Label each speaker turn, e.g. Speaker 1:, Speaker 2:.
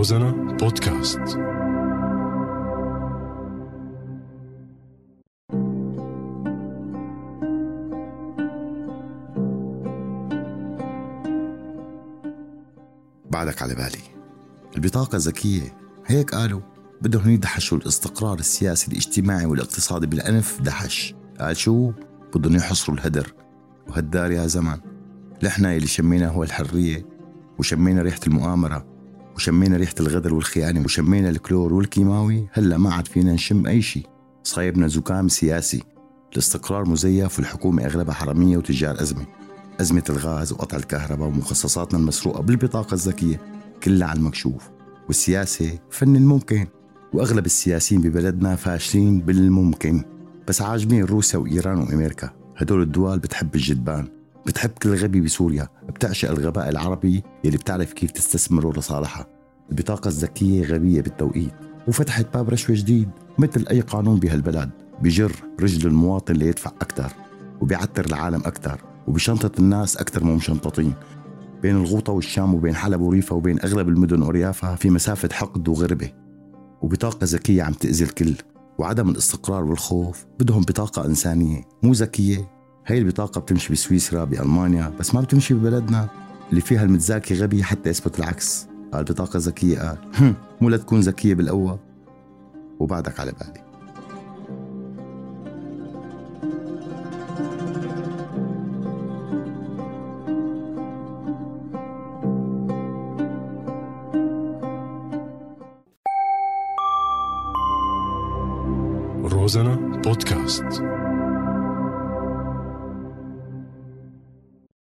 Speaker 1: روزانا بودكاست.
Speaker 2: بعدك على بالي. البطاقة الذكية. هيك قالوا. بدهم يدحشوا الاستقرار السياسي الاجتماعي والاقتصادي بالأنف. دحش. قال شو؟ بدهم يحصروا الهدر. وهدار يا زمان. لحنا اللي شمينا هو الحرية. وشمينا ريحة المؤامرة. وشمينا ريحة الغدر والخيانة وشمينا الكلور والكيماوي هلأ ما عاد فينا نشم أي شيء صايبنا زكام سياسي. الاستقرار مزيف والحكومة أغلبها حرامية وتجار أزمة. أزمة الغاز وقطع الكهرباء ومخصصاتنا المسروقة بالبطاقة الذكية كلها على المكشوف. والسياسة فن الممكن. وأغلب السياسيين ببلدنا فاشلين بالممكن. بس عاجبين روسيا وإيران وأمريكا. هدول الدول بتحب الجدبان. بتحب كل غبي بسوريا بتعشق الغباء العربي يلي بتعرف كيف تستثمره لصالحها. البطاقة الذكية غبية بالتوقيت وفتحت باب رشوة جديد مثل أي قانون بهالبلد بجر رجل المواطن ليدفع أكثر وبيعتر العالم أكثر وبشنطة الناس أكثر ما مشنططين بين الغوطة والشام وبين حلب وريفا وبين أغلب المدن وريافها في مسافة حقد وغربة. وبطاقة ذكية عم تأذي الكل وعدم الاستقرار والخوف بدهم بطاقة إنسانية مو ذكية هاي البطاقة بتمشي بسويسرا بألمانيا بس ما بتمشي ببلدنا اللي فيها المتذاكي غبي حتى يثبت العكس. قال بطاقة ذكية. قال مو لتكون ذكية بالقوة وبعدك على بالي.
Speaker 1: روزانا بودكاست.